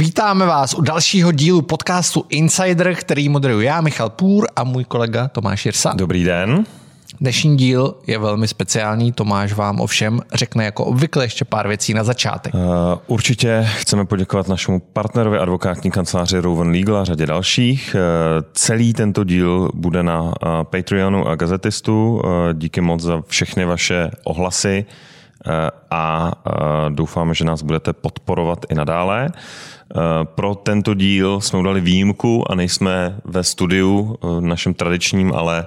Vítáme vás u dalšího dílu podcastu Insider, který moderuji já, Michal Půr a můj kolega Tomáš Jirsa. Dobrý den. Dnešní díl je velmi speciální, Tomáš vám ovšem řekne jako obvykle ještě pár věcí na začátek. Uh, určitě chceme poděkovat našemu partnerovi advokátní kanceláři Rowan Legal a řadě dalších. Uh, celý tento díl bude na uh, Patreonu a Gazetistu. Uh, díky moc za všechny vaše ohlasy a doufáme, že nás budete podporovat i nadále. Pro tento díl jsme udali výjimku a nejsme ve studiu našem tradičním, ale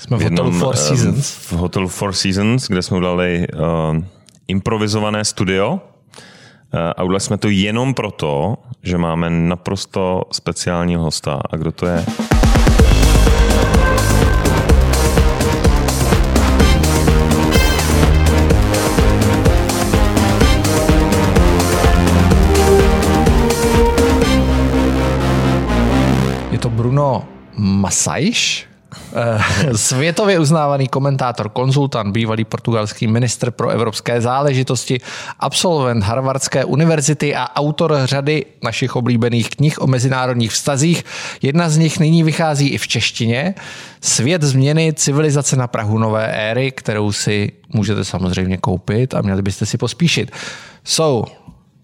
jsme v, v hotelu Four Seasons. V hotelu Four Seasons, kde jsme udali improvizované studio. A udělali jsme to jenom proto, že máme naprosto speciálního hosta. A kdo to je? To Bruno Masajš, Eh, světově uznávaný komentátor, konzultant, bývalý portugalský ministr pro evropské záležitosti, absolvent Harvardské univerzity a autor řady našich oblíbených knih o mezinárodních vztazích. Jedna z nich nyní vychází i v češtině. Svět změny, civilizace na Prahu nové éry, kterou si můžete samozřejmě koupit a měli byste si pospíšit. So,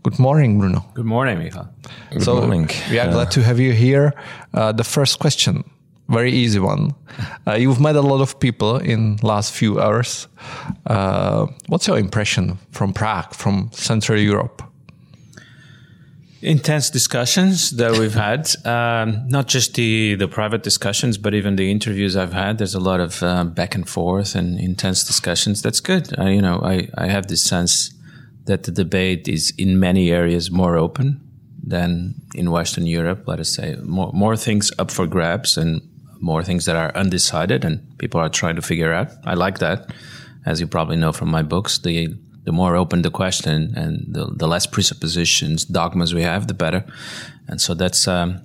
Good morning, Bruno. Good morning, Michal. Good so, morning. We are glad to have you here. Uh, the first question very easy one. Uh, you've met a lot of people in last few hours. Uh, what's your impression from Prague, from Central Europe? Intense discussions that we've had, um, not just the, the private discussions, but even the interviews I've had. There's a lot of uh, back and forth and intense discussions. That's good. you know, I, I have this sense that the debate is in many areas more open than in Western Europe. Let us say more more things up for grabs and more things that are undecided and people are trying to figure out. I like that. As you probably know from my books, the the more open the question and the, the less presuppositions, dogmas we have, the better. And so that's um,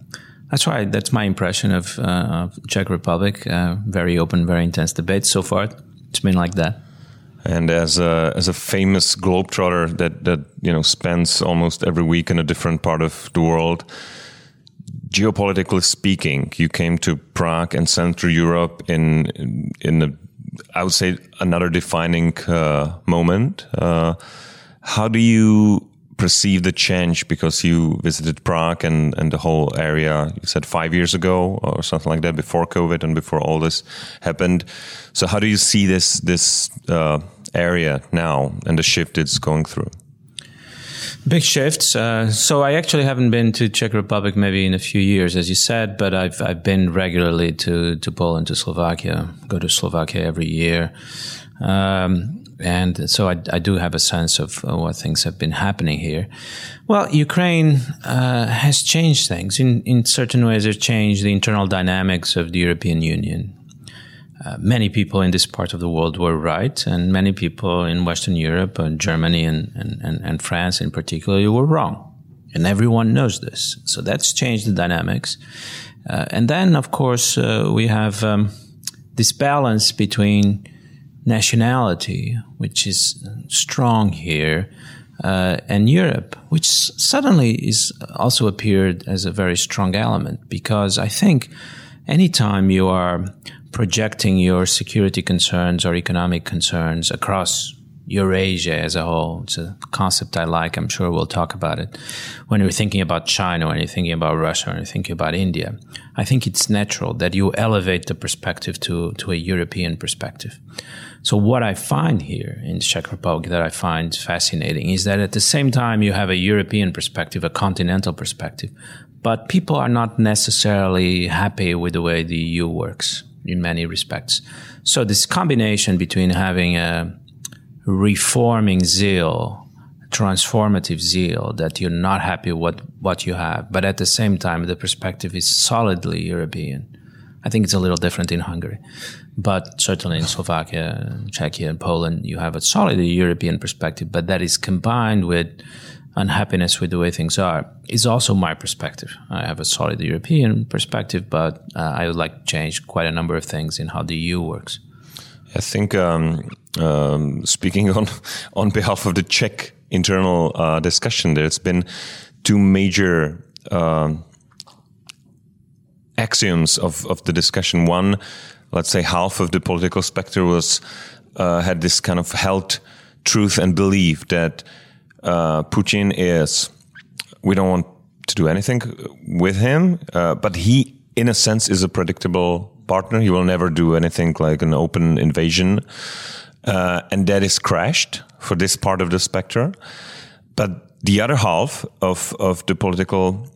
that's why that's my impression of, uh, of Czech Republic. Uh, very open, very intense debate so far. It's been like that. And as a as a famous globetrotter that that you know spends almost every week in a different part of the world, geopolitically speaking, you came to Prague and Central Europe in in a, I would say another defining uh, moment. Uh, how do you perceive the change because you visited Prague and, and the whole area, you said five years ago or something like that, before COVID and before all this happened. So how do you see this, this uh, area now and the shift it's going through? Big shifts. Uh, so I actually haven't been to Czech Republic maybe in a few years, as you said, but I've I've been regularly to to Poland, to Slovakia. Go to Slovakia every year, um, and so I, I, do have a sense of uh, what things have been happening here. Well, Ukraine uh, has changed things in in certain ways. It's changed the internal dynamics of the European Union. Uh, many people in this part of the world were right, and many people in Western Europe and Germany and, and, and, and France in particular were wrong. And everyone knows this. So that's changed the dynamics. Uh, and then, of course, uh, we have um, this balance between nationality, which is strong here, uh, and Europe, which suddenly is also appeared as a very strong element. Because I think anytime you are projecting your security concerns or economic concerns across Eurasia as a whole. It's a concept I like. I'm sure we'll talk about it. When you're thinking about China, when you're thinking about Russia, when you're thinking about India, I think it's natural that you elevate the perspective to, to a European perspective. So what I find here in the Czech Republic that I find fascinating is that at the same time you have a European perspective, a continental perspective, but people are not necessarily happy with the way the EU works in many respects. So this combination between having a reforming zeal, transformative zeal that you're not happy with what you have, but at the same time the perspective is solidly European. I think it's a little different in Hungary, but certainly in Slovakia, Czechia, and Poland, you have a solid European perspective, but that is combined with unhappiness with the way things are is also my perspective. I have a solid European perspective, but uh, I would like to change quite a number of things in how the EU works. I think um, um, speaking on on behalf of the Czech internal uh, discussion, there's been two major um, axioms of, of the discussion. One, let's say half of the political spectrum was uh, had this kind of held truth and belief that uh, Putin is. We don't want to do anything with him, uh, but he, in a sense, is a predictable partner. He will never do anything like an open invasion, uh, and that is crashed for this part of the spectrum. But the other half of of the political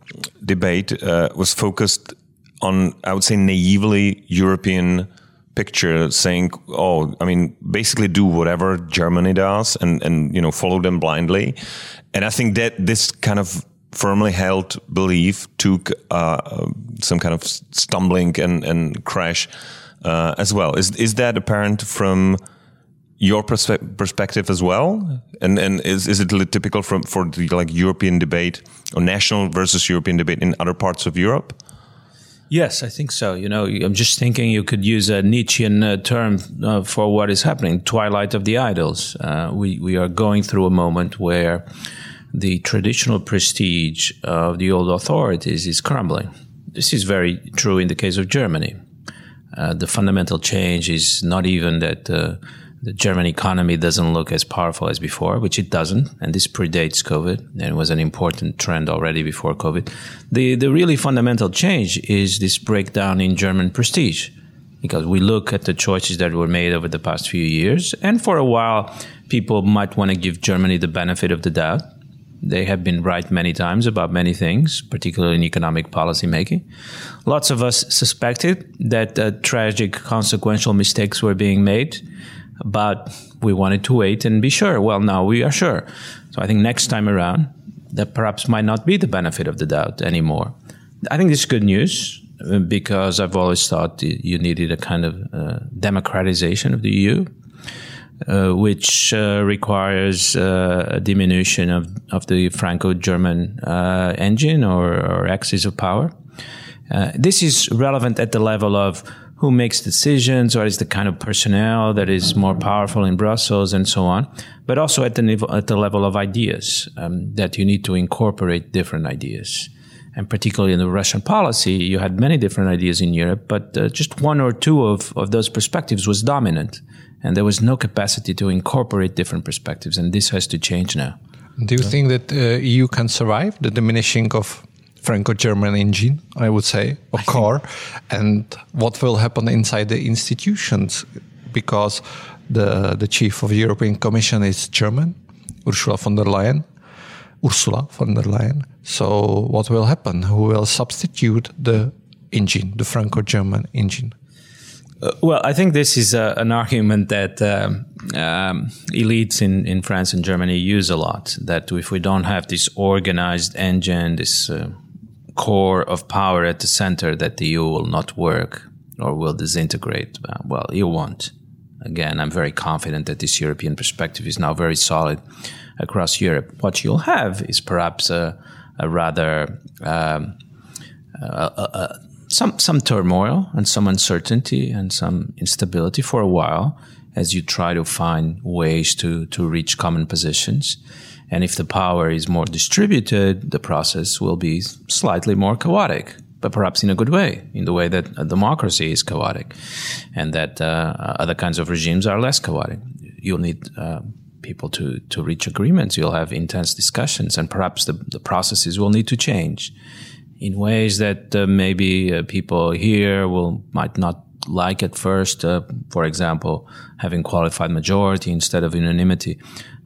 debate uh, was focused on, I would say, naively European picture saying, oh, I mean, basically do whatever Germany does and, and, you know, follow them blindly. And I think that this kind of firmly held belief took uh, some kind of stumbling and, and crash uh, as well. Is, is that apparent from your perspe- perspective as well? And, and is, is it typical from, for the like European debate or national versus European debate in other parts of Europe? Yes, I think so. You know, I'm just thinking you could use a Nietzschean uh, term uh, for what is happening: twilight of the idols. Uh, we we are going through a moment where the traditional prestige of the old authorities is crumbling. This is very true in the case of Germany. Uh, the fundamental change is not even that uh, the German economy doesn't look as powerful as before, which it doesn't, and this predates COVID, and it was an important trend already before COVID. The the really fundamental change is this breakdown in German prestige, because we look at the choices that were made over the past few years, and for a while, people might want to give Germany the benefit of the doubt. They have been right many times about many things, particularly in economic policy making. Lots of us suspected that uh, tragic, consequential mistakes were being made but we wanted to wait and be sure. Well, now we are sure. So I think next time around, that perhaps might not be the benefit of the doubt anymore. I think this is good news uh, because I've always thought you needed a kind of uh, democratization of the EU, uh, which uh, requires uh, a diminution of, of the Franco German uh, engine or, or axis of power. this is relevant at the level of who makes decisions, what is the kind of personnel that is more powerful in Brussels, and so on. But also at the level, at the level of ideas, um, that you need to incorporate different ideas. And particularly in the Russian policy, you had many different ideas in Europe, but uh, just one or two of, of those perspectives was dominant. And there was no capacity to incorporate different perspectives. And this has to change now. Do you think that uh, EU can survive the diminishing of Franco-German engine, I would say, or car, and what will happen inside the institutions because the the chief of the European Commission is German, Ursula von der Leyen, Ursula von der Leyen. So what will happen? Who will substitute the engine, the Franco-German engine? Uh, well, I think this is uh, an argument that um, um, elites in, in France and Germany use a lot. That if we don't have this organized engine, this uh, core of power at the center that the EU will not work or will disintegrate. Uh, well, you won't. Again, I'm very confident that this European perspective is now very solid across Europe. What you'll have is perhaps a, a rather um, a, some some turmoil and some uncertainty and some instability for a while as you try to find ways to to reach common positions. And if the power is more distributed, the process will be slightly more chaotic, but perhaps in a good way, in the way that a democracy is chaotic and that uh, other kinds of regimes are less chaotic. You'll need uh, people to, to reach agreements. You'll have intense discussions, and perhaps the, the processes will need to change in ways that uh, maybe uh, people here will might not like at first. Uh, for example, having qualified majority instead of unanimity.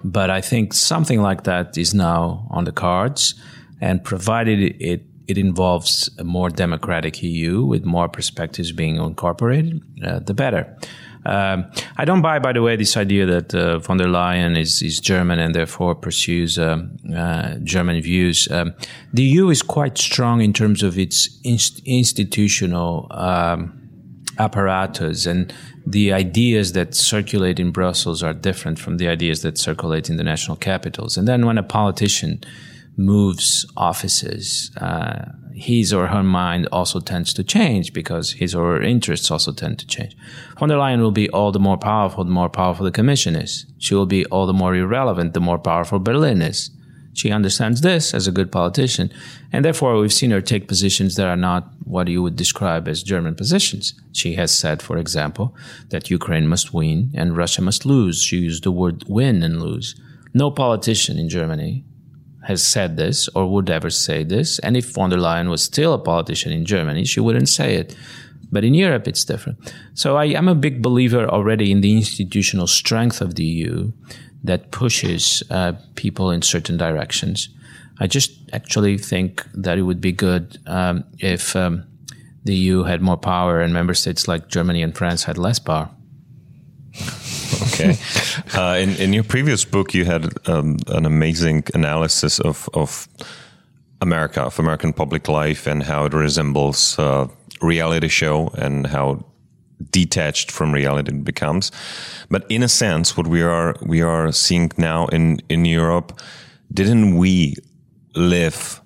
But I think something like that is now on the cards, and provided it it involves a more democratic EU with more perspectives being incorporated, uh, the better. Um, I don't buy, by the way, this idea that uh, von der Leyen is, is German and therefore pursues um, uh, German views. Um, the EU is quite strong in terms of its inst- institutional um, apparatus and the ideas that circulate in Brussels are different from the ideas that circulate in the national capitals. And then when a politician moves offices, uh, his or her mind also tends to change because his or her interests also tend to change. Von der Leyen will be all the more powerful the more powerful the Commission is. She will be all the more irrelevant the more powerful Berlin is. She understands this as a good politician. And therefore, we've seen her take positions that are not what you would describe as German positions. She has said, for example, that Ukraine must win and Russia must lose. She used the word win and lose. No politician in Germany has said this or would ever say this. And if von der Leyen was still a politician in Germany, she wouldn't say it. But in Europe, it's different. So I, am a big believer already in the institutional strength of the EU that pushes uh, people in certain directions. I just actually think that it would be good um, if um, the EU had more power and member states like Germany and France had less power. okay. Uh, in, in your previous book, you had um, an amazing analysis of, of America, of American public life, and how it resembles uh, reality show and how detached from reality it becomes. But in a sense, what we are we are seeing now in in Europe, didn't we live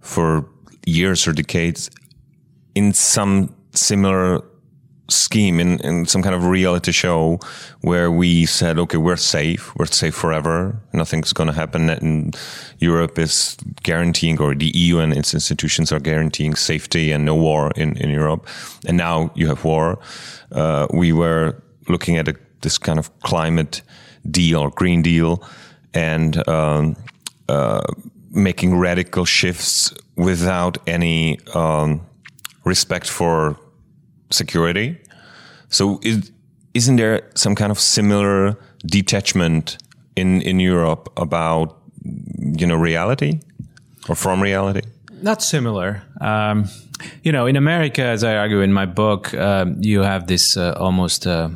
for years or decades in some similar scheme in, in some kind of reality show where we said, okay, we're safe, we're safe forever, nothing's going to happen. And Europe is guaranteeing, or the EU and its institutions are guaranteeing safety and no war in, in Europe. And now you have war. Uh, we were looking at a, this kind of climate deal or Green Deal and um, uh, making radical shifts without any um, respect for security. So is, isn't there some kind of similar detachment in, in Europe about, you know, reality or from reality? Not similar. Um, you know, in America, as I argue in my book, um, you have this uh, almost uh,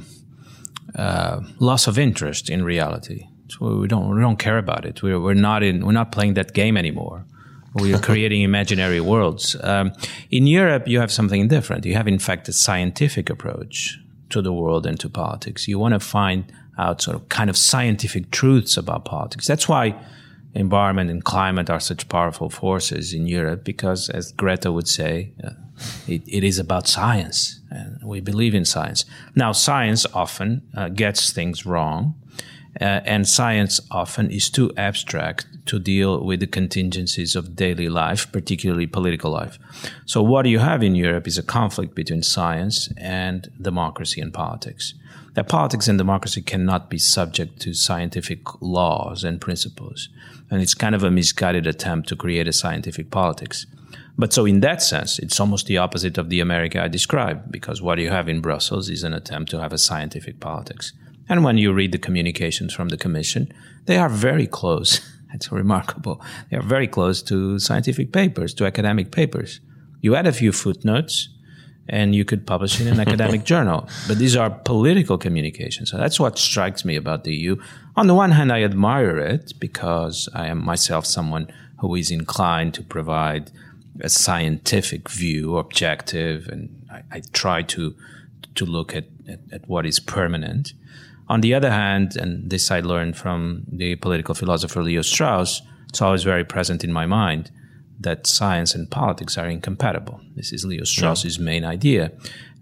uh, loss of interest in reality. So we don't we don't care about it. We're we're not in we're not playing that game anymore. We are creating imaginary worlds. Um, in Europe, you have something different. You have, in fact, a scientific approach to the world and to politics. You want to find out sort of kind of scientific truths about politics. That's why environment and climate are such powerful forces in Europe, because as Greta would say, uh, it, it is about science, and we believe in science. Now, science often uh, gets things wrong. Uh, and science often is too abstract to deal with the contingencies of daily life, particularly political life. So, what you have in Europe is a conflict between science and democracy and politics. That politics and democracy cannot be subject to scientific laws and principles. And it's kind of a misguided attempt to create a scientific politics. But so, in that sense, it's almost the opposite of the America I described, because what you have in Brussels is an attempt to have a scientific politics. And when you read the communications from the Commission, they are very close. It's remarkable. They are very close to scientific papers, to academic papers. You add a few footnotes and you could publish in an academic journal. But these are political communications. So that's what strikes me about the EU. On the one hand, I admire it because I am myself someone who is inclined to provide a scientific view, objective, and I, I try to to look at, at, at what is permanent. On the other hand, and this I learned from the political philosopher Leo Strauss, it's always very present in my mind that science and politics are incompatible. This is Leo Strauss's yeah. main idea.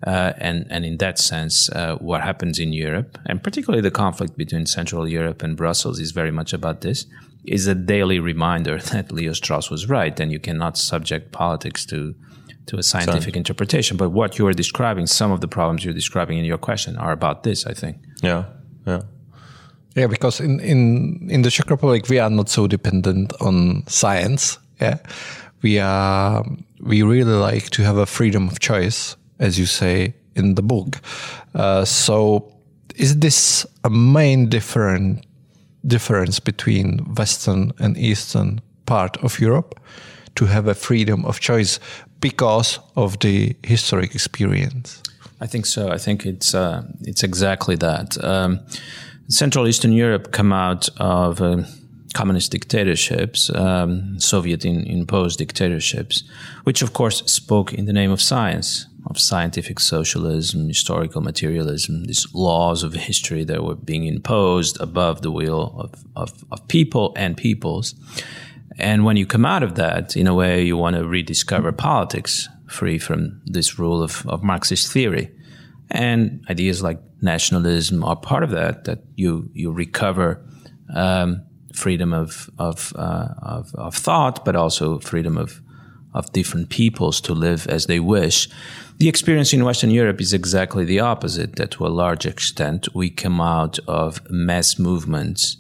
Uh, and, and in that sense, uh, what happens in Europe, and particularly the conflict between Central Europe and Brussels, is very much about this, is a daily reminder that Leo Strauss was right, and you cannot subject politics to to a scientific interpretation. But what you are describing, some of the problems you're describing in your question, are about this, I think. Yeah. Yeah. Yeah, because in, in, in the Czech Republic, we are not so dependent on science. Yeah. We are, we really like to have a freedom of choice, as you say in the book. Uh, so is this a main different difference between Western and Eastern part of Europe to have a freedom of choice because of the historic experience? I think so. I think it's uh, it's exactly that. Um, Central Eastern Europe come out of uh, communist dictatorships, um, Soviet in, imposed dictatorships, which of course spoke in the name of science, of scientific socialism, historical materialism, these laws of history that were being imposed above the will of, of, of people and peoples. And when you come out of that, in a way, you want to rediscover politics free from this rule of, of Marxist theory. And ideas like nationalism are part of that, that you, you recover um, freedom of of, uh, of, of thought, but also freedom of of different peoples to live as they wish. The experience in Western Europe is exactly the opposite. That to a large extent, we come out of mass movements,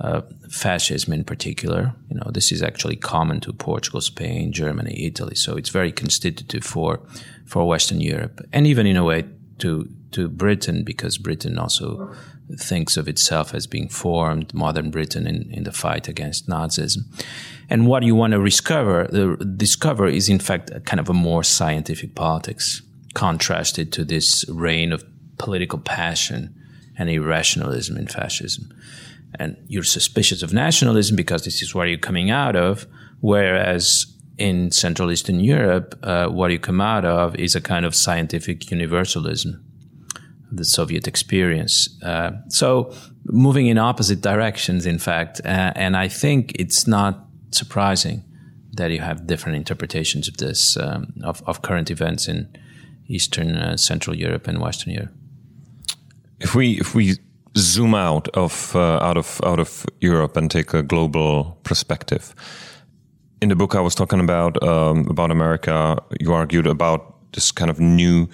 uh, fascism in particular. You know, this is actually common to Portugal, Spain, Germany, Italy. So it's very constitutive for for Western Europe, and even in a way to to Britain, because Britain also thinks of itself as being formed, modern Britain in, in the fight against Nazism. And what you want to discover, uh, discover is in fact kind of a more scientific politics, contrasted to this reign of political passion and irrationalism in fascism. And you're suspicious of nationalism because this is where you're coming out of, whereas in Central Eastern Europe, uh, what you come out of is a kind of scientific universalism the Soviet experience. Uh, so moving in opposite directions, in fact, uh, and I think it's not surprising that you have different interpretations of this um, of, of, current events in Eastern, uh, Central Europe, and Western Europe. If we if we zoom out of uh, out of out of Europe and take a global perspective, in the book I was talking about um, about America, you argued about this kind of new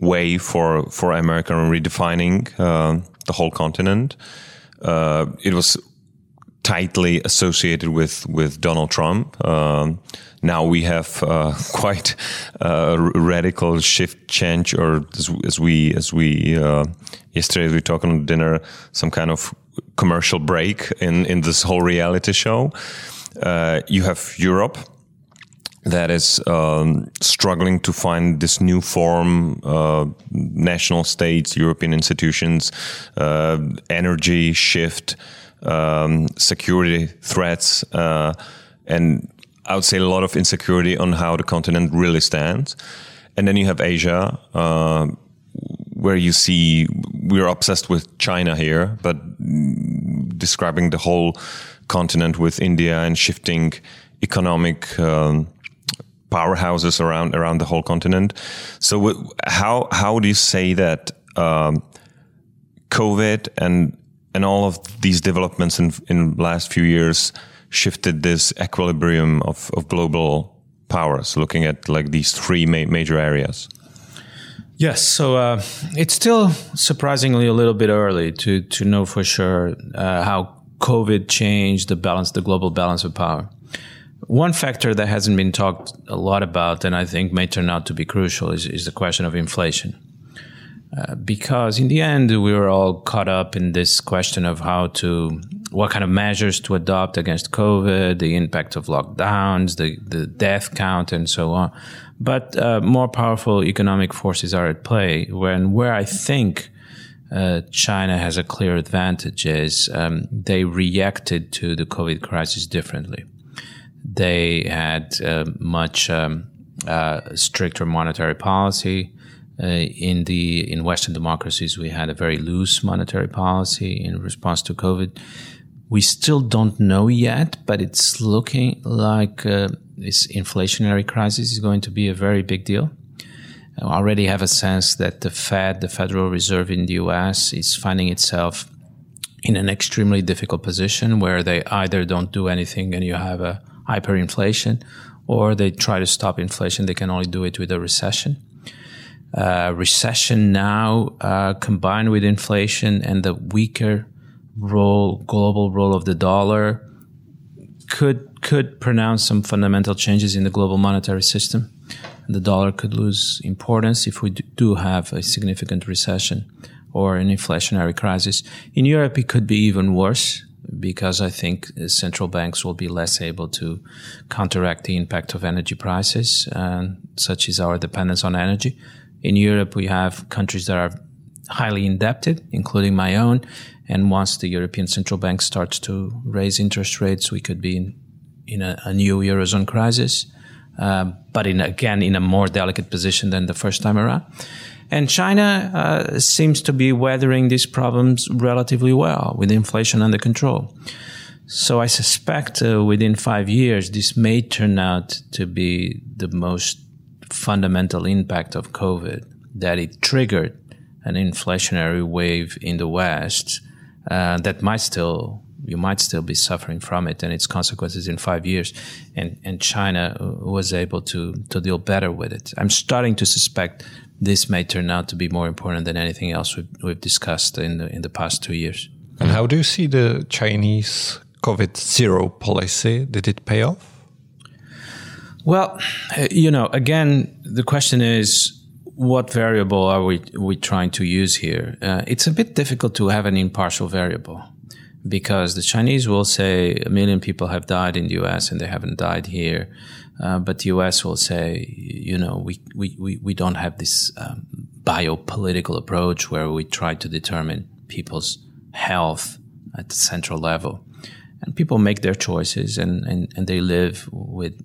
way for for America and redefining uh, the whole continent. Uh, it was tightly associated with with Donald Trump. Um, now we have uh, quite a radical shift change, or as, as we as we uh, yesterday we talked on dinner, some kind of commercial break in in this whole reality show. Uh, you have Europe that is um, struggling to find this new form, uh, national states, European institutions, uh, energy shift, um, security threats, uh, and I would say a lot of insecurity on how the continent really stands. And then you have Asia, uh, where you see we're obsessed with China here, but describing the whole continent with India and shifting economic um, powerhouses around around the whole continent. So how how do you say that um, COVID and and all of these developments in in last few years shifted this equilibrium of, of global powers? Looking at like these three ma major areas. Yes, so uh, it's still surprisingly a little bit early to to know for sure uh, how COVID changed the balance, the global balance of power. One factor that hasn't been talked a lot about, and I think may turn out to be crucial, is, is the question of inflation. Uh, because in the end, we were all caught up in this question of how to, what kind of measures to adopt against COVID, the impact of lockdowns, the, the death count, and so on. But uh, more powerful economic forces are at play. When where I think uh, China has a clear advantage is um, they reacted to the COVID crisis differently they had uh, much um, uh, stricter monetary policy. Uh, in the in Western democracies, we had a very loose monetary policy in response to COVID. We still don't know yet, but it's looking like uh, this inflationary crisis is going to be a very big deal. I already have a sense that the Fed, the Federal Reserve in the US, is finding itself in an extremely difficult position where they either don't do anything and you have a hyperinflation, or they try to stop inflation. They can only do it with a recession. Uh, recession now, uh, combined with inflation and the weaker role, global role of the dollar, could could pronounce some fundamental changes in the global monetary system. The dollar could lose importance if we do have a significant recession or an inflationary crisis. In Europe, it could be even worse because I think central banks will be less able to counteract the impact of energy prices, such is our dependence on energy. In Europe, we have countries that are highly indebted, including my own. And once the European Central Bank starts to raise interest rates, we could be in, in a, a new Eurozone crisis, um, but in, again, in a more delicate position than the first time around. And China uh, seems to be weathering these problems relatively well with inflation under control. So I suspect uh, within five years, this may turn out to be the most fundamental impact of COVID, that it triggered an inflationary wave in the West uh, that might still you might still be suffering from it and its consequences in five years. And, and China was able to, to deal better with it. I'm starting to suspect this may turn out to be more important than anything else we've, we've discussed in the, in the past two years. And how do you see the Chinese COVID zero policy? Did it pay off? Well, you know, again, the question is what variable are we, we trying to use here? Uh, it's a bit difficult to have an impartial variable because the Chinese will say a million people have died in the US and they haven't died here. Uh, but the US will say, you know, we, we, we, we don't have this um, biopolitical approach where we try to determine people's health at the central level. And people make their choices and, and, and they live with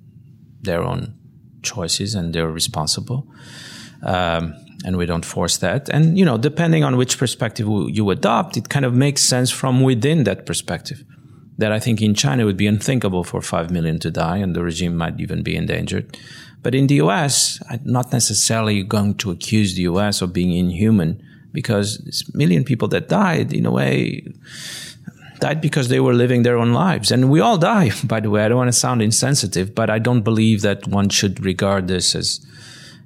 their own choices and they're responsible. Um, and we don't force that. And, you know, depending on which perspective you adopt, it kind of makes sense from within that perspective. That I think in China would be unthinkable for 5 million to die and the regime might even be endangered. But in the US, I'm not necessarily going to accuse the US of being inhuman because this million people that died, in a way, died because they were living their own lives. And we all die, by the way. I don't want to sound insensitive, but I don't believe that one should regard this as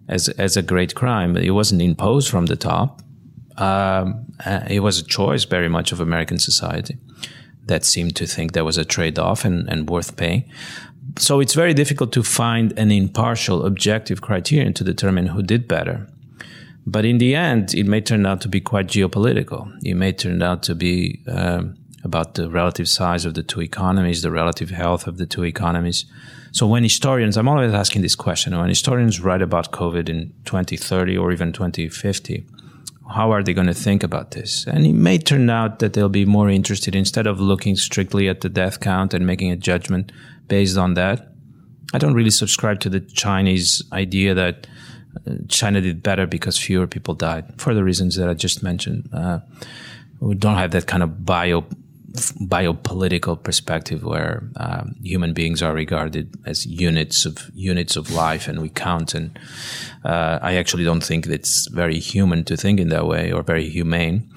as as a great crime. It wasn't imposed from the top. Um, uh, it was a choice, very much of American society, that seemed to think there was a trade off and, and worth paying. So it's very difficult to find an impartial, objective criterion to determine who did better. But in the end, it may turn out to be quite geopolitical. It may turn out to be um, about the relative size of the two economies, the relative health of the two economies. So when historians, I'm always asking this question, when historians write about COVID in 2030 or even 2050, how are they going to think about this? And it may turn out that they'll be more interested instead of looking strictly at the death count and making a judgment based on that. I don't really subscribe to the Chinese idea that uh, China did better because fewer people died for the reasons that I just mentioned. Uh, we don't have that kind of bio biopolitical perspective where um, human beings are regarded as units of units of life and we count. And uh, I actually don't think it's very human to think in that way or very humane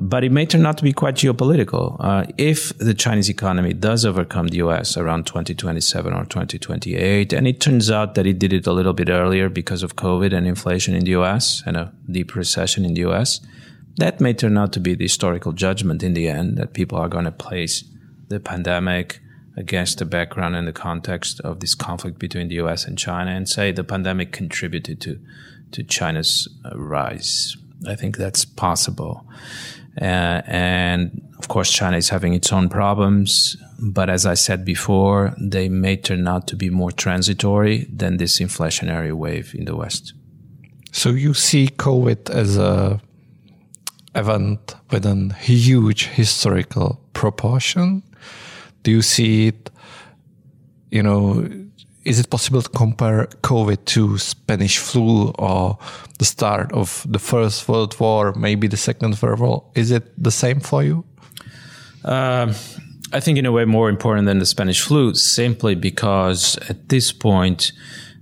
but it may turn out to be quite geopolitical. Uh, if the Chinese economy does overcome the US around 2027 or 2028 and it turns out that it did it a little bit earlier because of COVID and inflation in the US and a deep recession in the US that may turn out to be the historical judgment in the end that people are going to place the pandemic against the background and the context of this conflict between the US and China and say the pandemic contributed to, to China's uh, rise. I think that's possible. Uh, and of course, China is having its own problems. But as I said before, they may turn out to be more transitory than this inflationary wave in the West. So you see COVID as a event with a huge historical proportion? Do you see it, you know, is it possible to compare COVID to Spanish flu or the start of the First World War, maybe the Second World War? Is it the same for you? Uh, I think, in a way, more important than the Spanish flu, simply because at this point,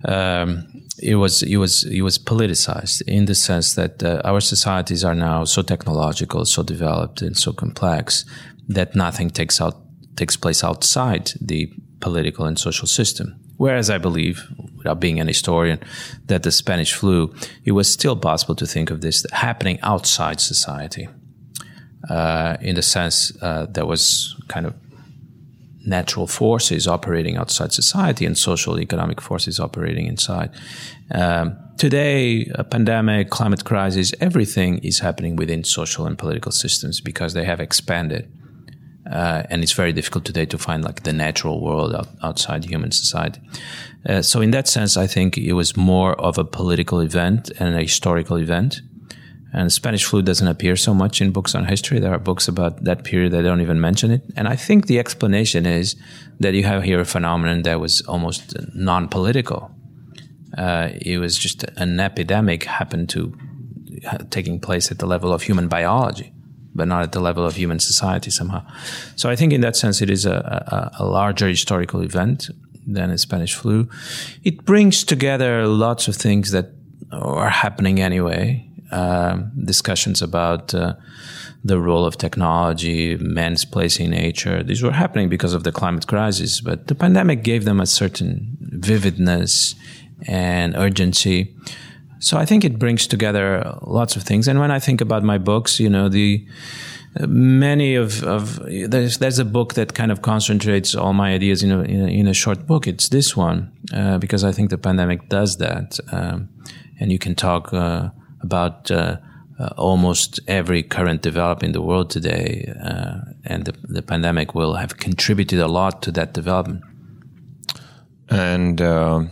um, it was it was it was politicized in the sense that uh, our societies are now so technological, so developed, and so complex that nothing takes out takes place outside the political and social system. Whereas I believe, without being an historian, that the Spanish flu, it was still possible to think of this happening outside society. Uh, in the sense uh, there was kind of natural forces operating outside society and social economic forces operating inside. Um, today, a pandemic, climate crisis, everything is happening within social and political systems because they have expanded. Uh, and it's very difficult today to find like the natural world out, outside human society. Uh, so in that sense, I think it was more of a political event and a historical event and Spanish flu doesn't appear so much in books on history. There are books about that period that don't even mention it. And I think the explanation is that you have here a phenomenon that was almost non-political. Uh, it was just an epidemic happened to uh, taking place at the level of human biology, but not at the level of human society somehow. So I think in that sense, it is a, a, a larger historical event than a Spanish flu. It brings together lots of things that are happening anyway uh, discussions about uh, the role of technology, man's place in nature. These were happening because of the climate crisis, but the pandemic gave them a certain vividness and urgency. So I think it brings together lots of things. And when I think about my books, you know, the many of, of there's there's a book that kind of concentrates all my ideas in a in a, in a short book. It's this one uh, because I think the pandemic does that, um, and you can talk uh, about. Uh, uh almost every current development in the world today, uh, and the, the pandemic will have contributed a lot to that development. And uh,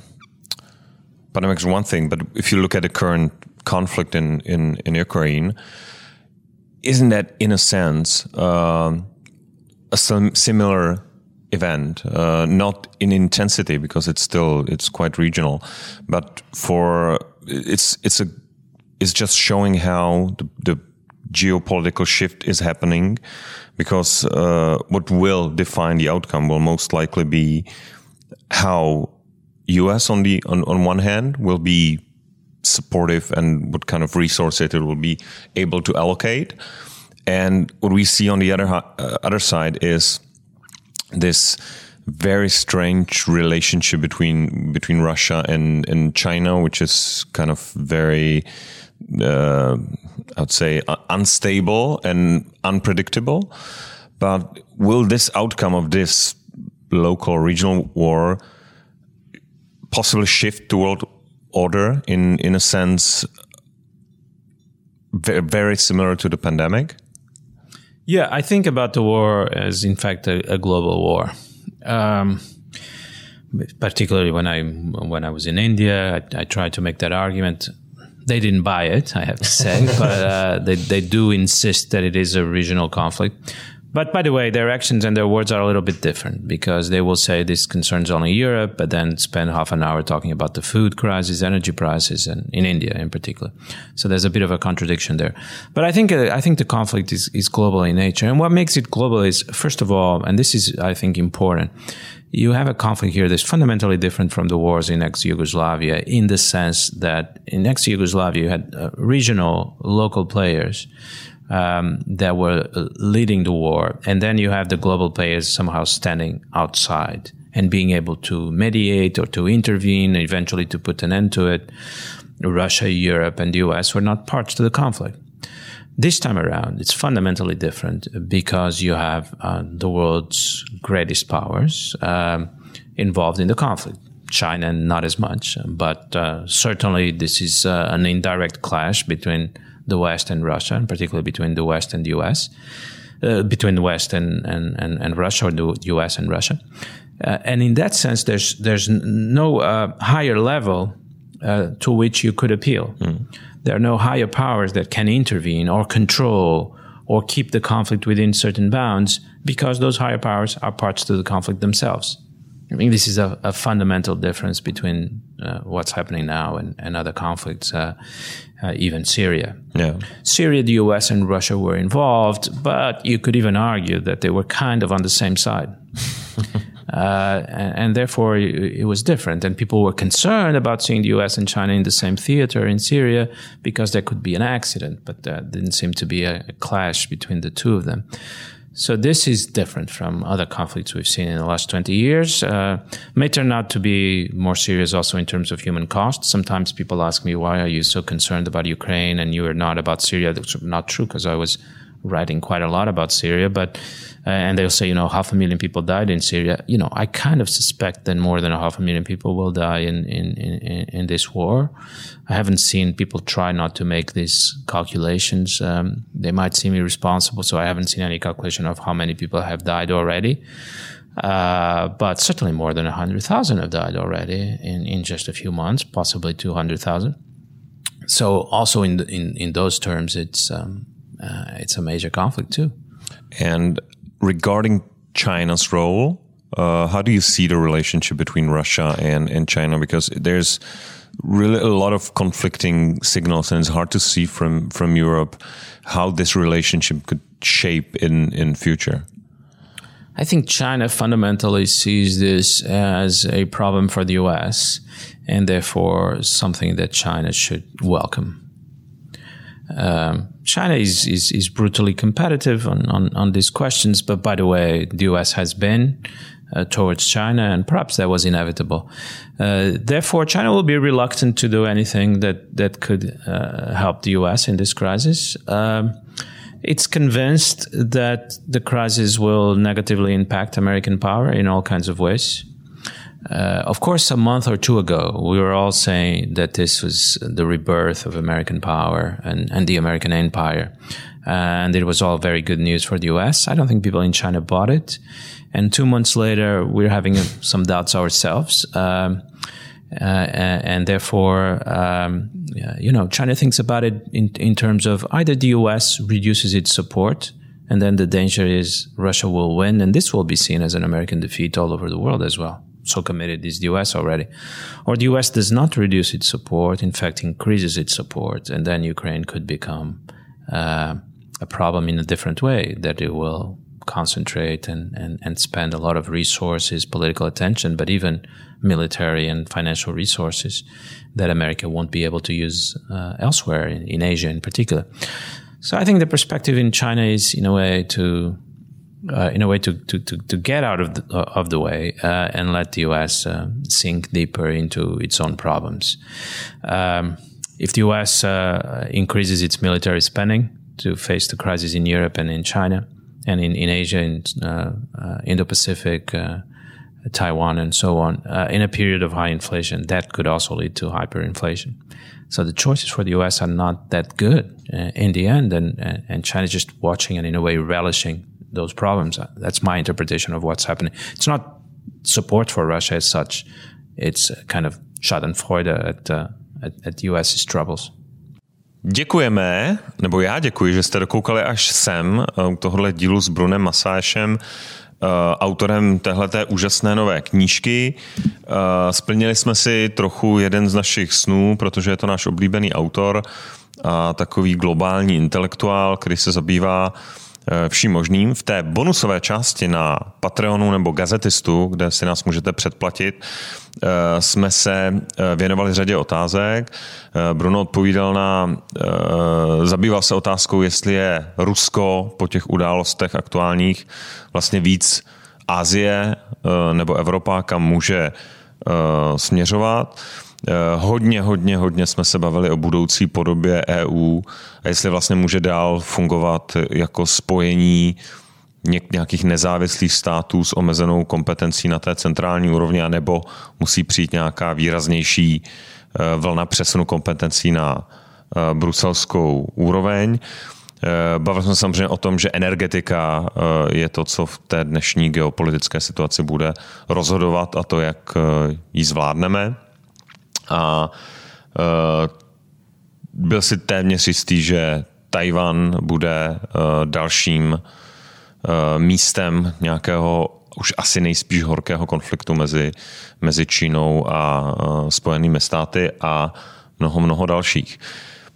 pandemic is one thing, but if you look at the current conflict in in, in Ukraine, isn't that in a sense uh, a similar event uh, not in intensity because it's still it's quite regional but for it's it's a it's just showing how the, the geopolitical shift is happening because uh, what will define the outcome will most likely be how US on the on, on one hand will be supportive and what kind of resources it will be able to allocate. And what we see on the other uh, other side is this very strange relationship between between Russia and and China, which is kind of very, uh, I'd say, unstable and unpredictable. But will this outcome of this local regional war possibly shift the world order in in a sense very, very similar to the pandemic? Yeah, I think about the war as, in fact, a, a global war. Um, particularly when I when I was in India, I, I, tried to make that argument. They didn't buy it, I have to say, but uh, they they do insist that it is a regional conflict. But by the way, their actions and their words are a little bit different because they will say this concerns only Europe, but then spend half an hour talking about the food crisis, energy prices, and in India in particular. So there's a bit of a contradiction there. But I think uh, I think the conflict is, is global in nature, and what makes it global is first of all, and this is I think important. You have a conflict here that's fundamentally different from the wars in ex-Yugoslavia in the sense that in ex-Yugoslavia you had uh, regional, local players um, that were leading the war. And then you have the global players somehow standing outside and being able to mediate or to intervene, eventually to put an end to it. Russia, Europe, and the US were not parts to the conflict. This time around, it's fundamentally different because you have uh, the world's greatest powers um, involved in the conflict. China, not as much, but uh, certainly this is uh, an indirect clash between the West and Russia, and particularly between the West and the US, uh, between the West and, and, and, and, Russia, or the US and Russia. Uh, and in that sense, there's, there's no uh, higher level to which you could appeal. Mm. There are no higher powers that can intervene or control or keep the conflict within certain bounds because those higher powers are parts to the conflict themselves. I mean, this is a, a fundamental difference between uh, what's happening now and, and other conflicts, uh, uh, even Syria. Yeah. Syria, the US, and Russia were involved, but you could even argue that they were kind of on the same side. Uh, and, and, therefore, it, was different. And people were concerned about seeing the US and China in the same theater in Syria because there could be an accident, but there didn't seem to be a, a clash between the two of them. So this is different from other conflicts we've seen in the last 20 years. Uh, may turn out to be more serious also in terms of human cost. Sometimes people ask me, why are you so concerned about Ukraine and you are not about Syria? That's not true because I was writing quite a lot about Syria, but uh, and they'll say, you know, half a million people died in Syria. You know, I kind of suspect that more than a half a million people will die in, in, in, in this war. I haven't seen people try not to make these calculations. Um, they might seem irresponsible, so I haven't seen any calculation of how many people have died already. Uh, but certainly more than 100,000 have died already in, in just a few months, possibly 200,000. So also in, in, in those terms, it's, um, uh, it's a major conflict too. And regarding China's role, uh, how do you see the relationship between Russia and, and China? Because there's really a lot of conflicting signals, and it's hard to see from from Europe how this relationship could shape in in future. I think China fundamentally sees this as a problem for the U.S. and therefore something that China should welcome. Um, China is, is, is brutally competitive on, on, on these questions, but by the way, the US has been uh, towards China, and perhaps that was inevitable. Uh, therefore, China will be reluctant to do anything that that could uh, help the U.S. in this crisis. Um, it's convinced that the crisis will negatively impact American power in all kinds of ways. Uh, of course, a month or two ago, we were all saying that this was the rebirth of American power and, and the American empire. And it was all very good news for the US. I don't think people in China bought it. And two months later, we're having some doubts ourselves. Um, uh, and therefore, um, you know, China thinks about it in, in terms of either the US reduces its support, and then the danger is Russia will win, and this will be seen as an American defeat all over the world as well. So committed is the US already. Or the US does not reduce its support, in fact, increases its support, and then Ukraine could become uh, a problem in a different way, that it will concentrate and, and, and spend a lot of resources, political attention, but even military and financial resources that America won't be able to use uh, elsewhere, in, in, Asia in particular. So I think the perspective in China is, in a way, to uh, in a way to, to, to, to, get out of the, uh, of the way uh, and let the U.S. Uh, sink deeper into its own problems. Um, if the U.S. Uh, increases its military spending to face the crisis in Europe and in China, and in, in Asia, in uh, Indo-Pacific, uh, Taiwan, and so on, in a period of high inflation, that could also lead to hyperinflation. So the choices for the U.S. are not that good in the end, and and China is just watching and in a way relishing those problems. That's my interpretation of what's happening. It's not support for Russia as such. It's kind of Schadenfreude at, uh, at, at US's troubles. Děkujeme, nebo já děkuji, že jste dokoukali až sem eh, u tohohle dílu s Brunem Masášem, autorem téhleté úžasné nové knížky. Splnili jsme si trochu jeden z našich snů, protože je to náš oblíbený autor a takový globální intelektuál, který se zabývá Eh, vším možným. V té bonusové části na Patreonu nebo Gazetistu, kde si nás můžete předplatit, eh, jsme se eh, věnovali řadě otázek. Bruno odpovídal na, zabýval se otázkou, jestli je Rusko po těch událostech aktuálních vlastně víc Asie nebo Evropa, kam může směřovat. Eh, hodně, hodně, hodně jsme se bavili o budoucí podobě EU a jestli vlastně může dál fungovat jako spojení nějakých nezávislých států s omezenou kompetencí na té centrální úrovni, anebo musí přijít nějaká výraznější eh, vlna přesunu kompetencí na eh, bruselskou úroveň. Bavili jsme samozřejmě o tom, že energetika je to, co v té dnešní geopolitické situaci bude rozhodovat a to, jak ji zvládneme a uh, byl si téměř jistý, že Tajvan bude uh, dalším uh, místem nějakého už asi nejspíš horkého konfliktu mezi, mezi Čínou a uh, Spojenými státy a mnoho, mnoho dalších.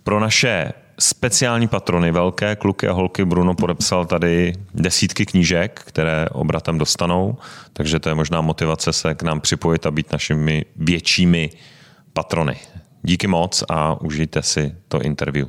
Pro naše speciální patrony, velké kluky a holky, Bruno podepsal tady desítky knížek, které obratem dostanou, takže to je možná motivace se k nám připojit a být našimi většími patrony. Díky moc a užijte si to interview.